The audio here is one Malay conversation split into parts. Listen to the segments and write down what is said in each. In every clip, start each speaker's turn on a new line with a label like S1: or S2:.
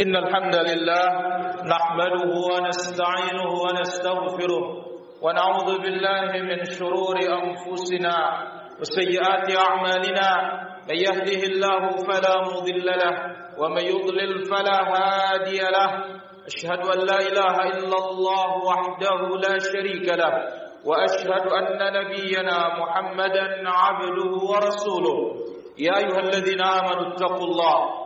S1: إن الحمد لله نحمده ونستعينه ونستغفره ونعوذ بالله من شرور أنفسنا وسيئات أعمالنا من يهده الله فلا مضل له ومن يضلل فلا هادي له أشهد أن لا إله إلا الله وحده لا شريك له وأشهد أن نبينا محمدا عبده ورسوله يا أيها الذين آمنوا اتقوا الله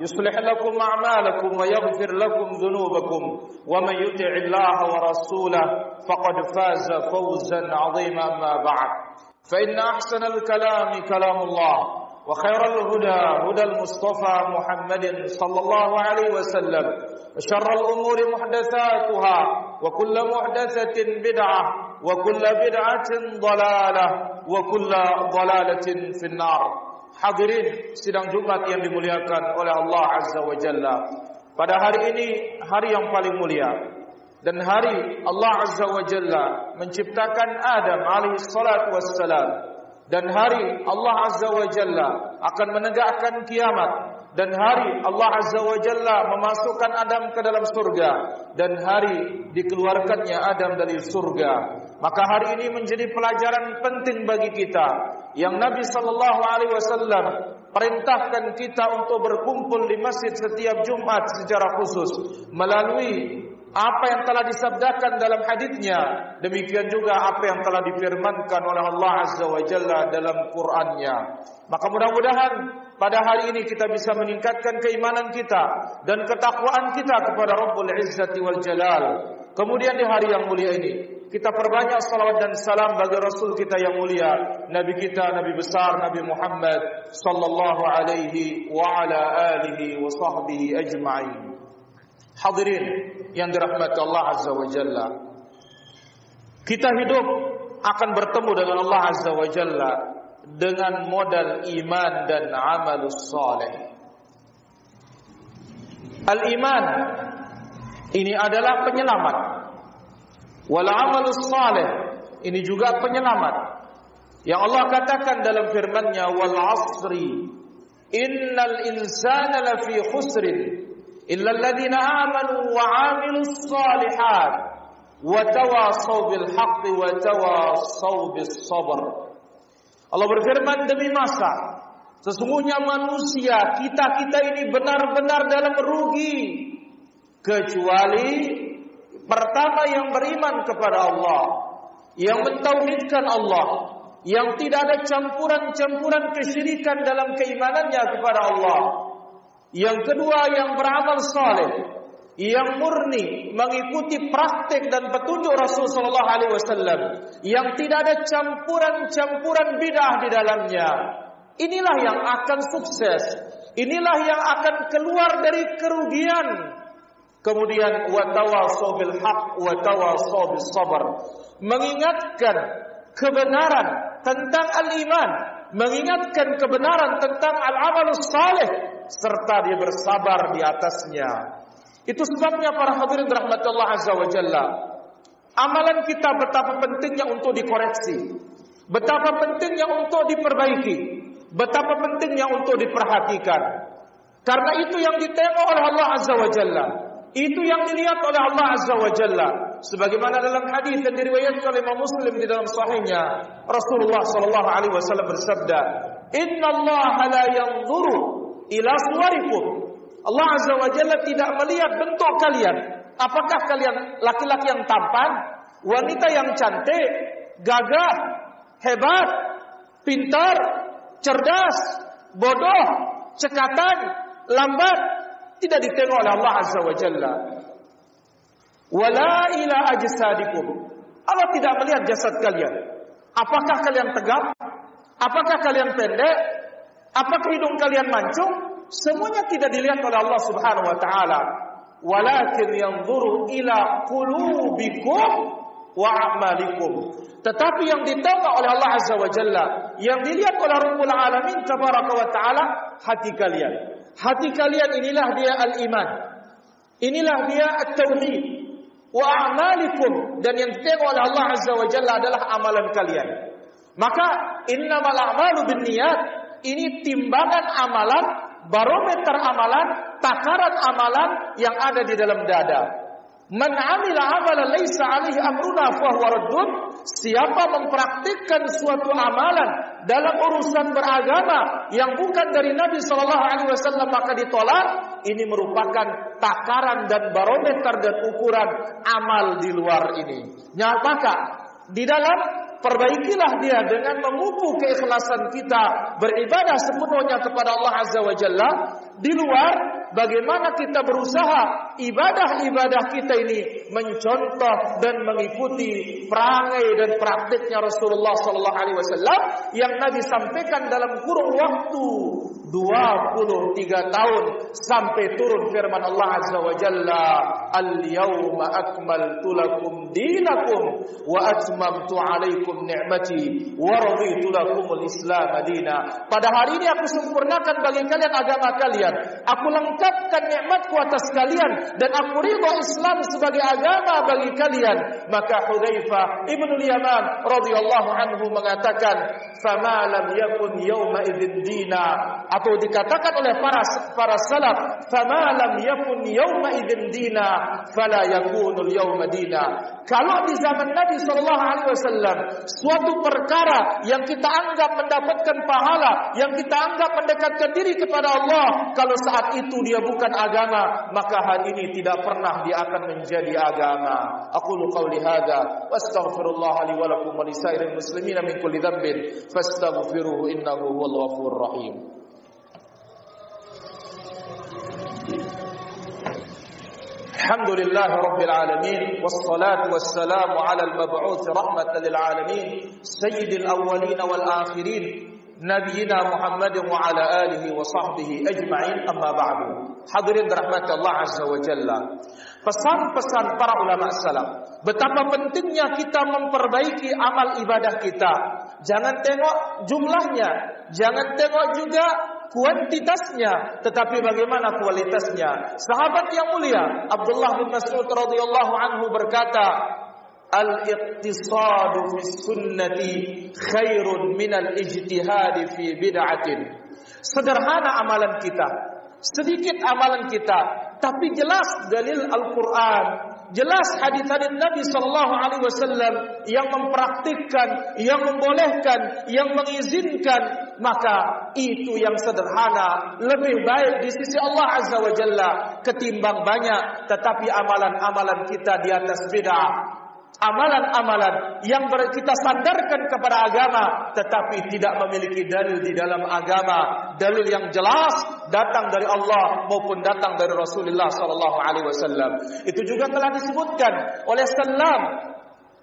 S1: يصلح لكم أعمالكم ويغفر لكم ذنوبكم ومن يطع الله ورسوله فقد فاز فوزا عظيما ما بعد. فإن أحسن الكلام كلام الله وخير الهدى هدى المصطفى محمد صلى الله عليه وسلم وشر الأمور محدثاتها وكل محدثة بدعة وكل بدعة ضلالة وكل ضلالة في النار. Hadirin sidang Jumat yang dimuliakan oleh Allah Azza wa Jalla. Pada hari ini hari yang paling mulia. Dan hari Allah Azza wa Jalla menciptakan Adam alaihi salatu wassalam. Dan hari Allah Azza wa Jalla akan menegakkan kiamat. Dan hari Allah Azza wa Jalla memasukkan Adam ke dalam surga. Dan hari dikeluarkannya Adam dari surga. Maka hari ini menjadi pelajaran penting bagi kita yang Nabi sallallahu alaihi wasallam perintahkan kita untuk berkumpul di masjid setiap Jumat secara khusus melalui apa yang telah disabdakan dalam hadisnya. Demikian juga apa yang telah difirmankan oleh Allah azza wa jalla dalam Qur'annya. Maka mudah-mudahan pada hari ini kita bisa meningkatkan keimanan kita dan ketakwaan kita kepada Rabbul Izzati wal Jalal. Kemudian di hari yang mulia ini kita perbanyak salawat dan salam bagi Rasul kita yang mulia, Nabi kita, Nabi besar, Nabi Muhammad sallallahu alaihi wa ala alihi wa sahbihi ajma'in. Hadirin yang dirahmati Allah Azza wa Jalla. Kita hidup akan bertemu dengan Allah Azza wa Jalla dengan modal iman dan amal saleh. Al-iman ini adalah penyelamat wal amalus salih. Ini juga penyelamat. Yang Allah katakan dalam firman-Nya wal asri. Innal insana lafi khusrin. Illa alladhina amanu wa amilus salihat. Wa tawasaw bil haqqi wa tawasaw bis sabr. Allah berfirman demi masa sesungguhnya manusia kita-kita ini benar-benar dalam rugi. Kecuali Pertama yang beriman kepada Allah Yang mentauhidkan Allah Yang tidak ada campuran-campuran kesyirikan dalam keimanannya kepada Allah. Yang kedua yang beramal saleh Yang murni mengikuti praktik dan petunjuk Rasulullah SAW Yang tidak ada campuran-campuran bidah di dalamnya. Inilah yang akan sukses. Inilah yang akan keluar dari kerugian Kemudian watawasaw bil haq watawasaw bis sabr. Mengingatkan kebenaran tentang al-iman, mengingatkan kebenaran tentang al-amalus saleh serta dia bersabar di atasnya. Itu sebabnya para hadirin rahmatullah azza wa jalla. Amalan kita betapa pentingnya untuk dikoreksi. Betapa pentingnya untuk diperbaiki. Betapa pentingnya untuk diperhatikan. Karena itu yang ditengok oleh Allah azza wa jalla. Itu yang dilihat oleh Allah Azza wa Jalla. Sebagaimana dalam hadis yang diriwayatkan oleh Imam Muslim di dalam sahihnya, Rasulullah sallallahu alaihi wasallam bersabda, "Inna Allah la yanzuru ila suwarikum." Allah Azza wa Jalla tidak melihat bentuk kalian. Apakah kalian laki-laki yang tampan, wanita yang cantik, gagah, hebat, pintar, cerdas, bodoh, cekatan, lambat, tidak ditengok oleh Allah Azza wa Jalla. Wala ila ajsadikum. Allah tidak melihat jasad kalian. Apakah kalian tegap? Apakah kalian pendek? Apakah hidung kalian mancung? Semuanya tidak dilihat oleh Allah Subhanahu wa taala. walakin yanzuru ila qulubikum wa a'malikum. Tetapi yang ditengok oleh Allah Azza wa Jalla, yang dilihat oleh Rabbul Alamin tabaraka wa taala hati kalian. Hati kalian inilah dia al-iman. Inilah dia at-tauhid. Wa a'malikum dan yang ditengok oleh Allah Azza wa Jalla adalah amalan kalian. Maka innamal a'malu binniyat ini timbangan amalan, barometer amalan, takaran amalan yang ada di dalam dada. Man amila amalan laisa alaihi amruna fahuwa raddun. Siapa mempraktikkan suatu amalan dalam urusan beragama yang bukan dari Nabi sallallahu alaihi wasallam maka ditolak, ini merupakan takaran dan barometer dan ukuran amal di luar ini. Ya, maka di dalam perbaikilah dia dengan memupuk keikhlasan kita beribadah sepenuhnya kepada Allah Azza wa Jalla di luar bagaimana kita berusaha ibadah-ibadah kita ini mencontoh dan mengikuti perangai dan praktiknya Rasulullah sallallahu alaihi wasallam yang Nabi sampaikan dalam kurun waktu 23 tahun sampai turun firman Allah azza wa jalla al-yawma akmaltu lakum dinakum wa atmamtu alaikum ni'mati wa raditu lakum al-islam madina pada hari ini aku sempurnakan bagi kalian agama kalian aku lengkap mengucapkan nikmatku atas kalian dan aku ridha Islam sebagai agama bagi kalian. Maka Hudzaifah ibnu Yaman radhiyallahu anhu mengatakan fama lam yakun yawma idzin dina. Atau dikatakan oleh para para salaf fama lam yakun yawma idzin dina fala yakunu yawma dina. Kalau di zaman Nabi sallallahu alaihi wasallam suatu perkara yang kita anggap mendapatkan pahala yang kita anggap mendekatkan diri kepada Allah kalau saat itu dia dia bukan agama maka hari ini tidak pernah dia akan menjadi agama aku lu qauli hadza wastaghfirullah li wa lakum wa lisairil muslimin min kulli dhanbin fastaghfiruhu innahu huwal ghafurur rahim الحمد لله رب العالمين والصلاة والسلام على المبعوث رحمة للعالمين سيد الأولين والآخرين نبينا محمد وعلى آله وصحبه أجمعين أما بعد حضرين رحمة الله عز وجل pesan-pesan para ulama salaf betapa pentingnya kita memperbaiki amal ibadah kita jangan tengok jumlahnya jangan tengok juga kuantitasnya tetapi bagaimana kualitasnya sahabat yang mulia Abdullah bin Mas'ud radhiyallahu anhu berkata al-iqtisadu fi sunnati khairun min al-ijtihad fi bid'atin. Sederhana amalan kita, sedikit amalan kita, tapi jelas dalil Al-Qur'an, jelas hadis-hadis Nabi sallallahu alaihi wasallam yang mempraktikkan, yang membolehkan, yang mengizinkan, maka itu yang sederhana lebih baik di sisi Allah Azza wa Jalla ketimbang banyak tetapi amalan-amalan kita di atas bid'ah amalan-amalan yang kita sandarkan kepada agama tetapi tidak memiliki dalil di dalam agama. Dalil yang jelas datang dari Allah maupun datang dari Rasulullah sallallahu alaihi wasallam. Itu juga telah disebutkan oleh Sallam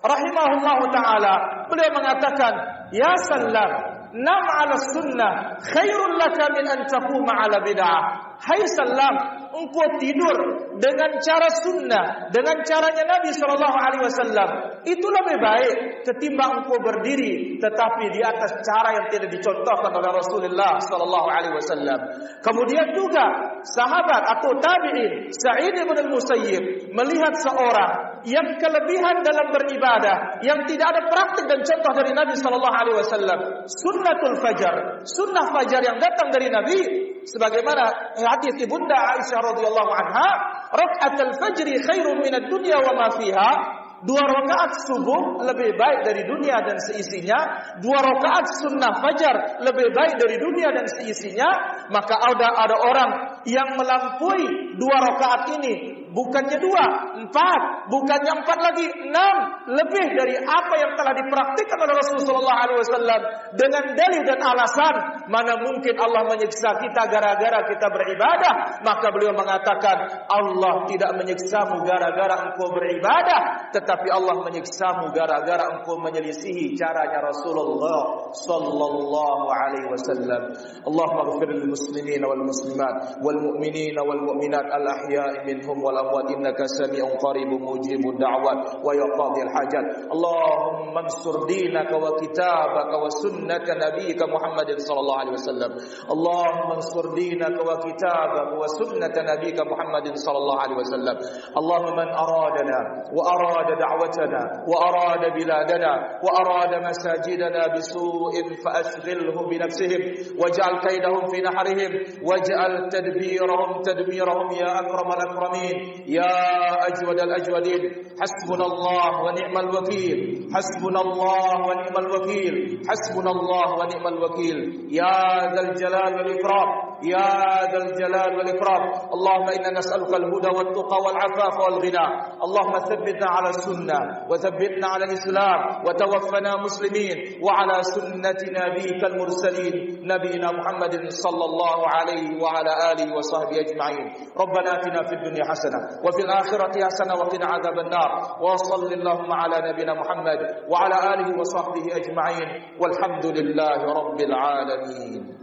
S1: rahimahullahu taala. Beliau mengatakan ya Sallam nam ala sunnah khairul laka min an taquma ala bid'ah. Hai Sallam engkau tidur dengan cara sunnah, dengan caranya Nabi Shallallahu Alaihi Wasallam, itu lebih baik ketimbang engkau berdiri, tetapi di atas cara yang tidak dicontohkan oleh Rasulullah Shallallahu Alaihi Wasallam. Kemudian juga sahabat atau tabiin Sa'id bin Musayyib melihat seorang yang kelebihan dalam beribadah, yang tidak ada praktik dan contoh dari Nabi Shallallahu Alaihi Wasallam, sunnatul fajar, sunnah fajar yang datang dari Nabi sebagaimana hadis ibunda Aisyah radhiyallahu anha rakaatul fajri khairun minad dunya wa ma fiha. Dua rakaat subuh lebih baik dari dunia dan seisinya. Dua rakaat sunnah fajar lebih baik dari dunia dan seisinya. Maka ada ada orang yang melampaui dua rakaat ini bukannya dua, empat, bukannya empat lagi, enam, lebih dari apa yang telah dipraktikkan oleh Rasulullah SAW dengan dalil dan alasan. Mana mungkin Allah menyiksa kita gara-gara kita beribadah, maka beliau mengatakan Allah tidak menyiksamu gara-gara engkau beribadah, tetapi Allah menyiksamu gara-gara engkau menyelisihi caranya Rasulullah sallallahu alaihi wasallam. Allahumma ighfir lil muslimin wal muslimat wal mu'minin wal mu'minat al ahya'i minhum wal والأموات إنك سميع قريب مجيب الدعوات ويقاضي الحاجات. اللهم انصر دينك وكتابك وسنة نبيك محمد صلى الله عليه وسلم. اللهم انصر دينك وكتابك وسنة نبيك محمد صلى الله عليه وسلم. اللهم من أرادنا وأراد دعوتنا وأراد بلادنا وأراد مساجدنا بسوء فأشغله بنفسهم واجعل كيدهم في نحرهم واجعل تدبيرهم تدميرهم يا أكرم الأكرمين. يا أجود الأجودين حسبنا الله ونعم الوكيل حسبنا الله ونعم الوكيل حسبنا الله ونعم الوكيل. يا ذا الجلال والإكرام يا ذا الجلال والإكرام. اللهم إنا نسألك الهدى والتقى والعفاف والغنى. اللهم ثبتنا على السنة وثبتنا على الإسلام وتوفنا مسلمين وعلى سنة نبيك المرسلين نبينا محمد صلى الله عليه وعلى آله وصحبه أجمعين. ربنا آتنا في الدنيا حسنة وفي الآخرة حسنة وقنا عذاب النار. وصل اللهم على نبينا محمد وعلى آله وصحبه أجمعين. والحمد لله رب العالمين.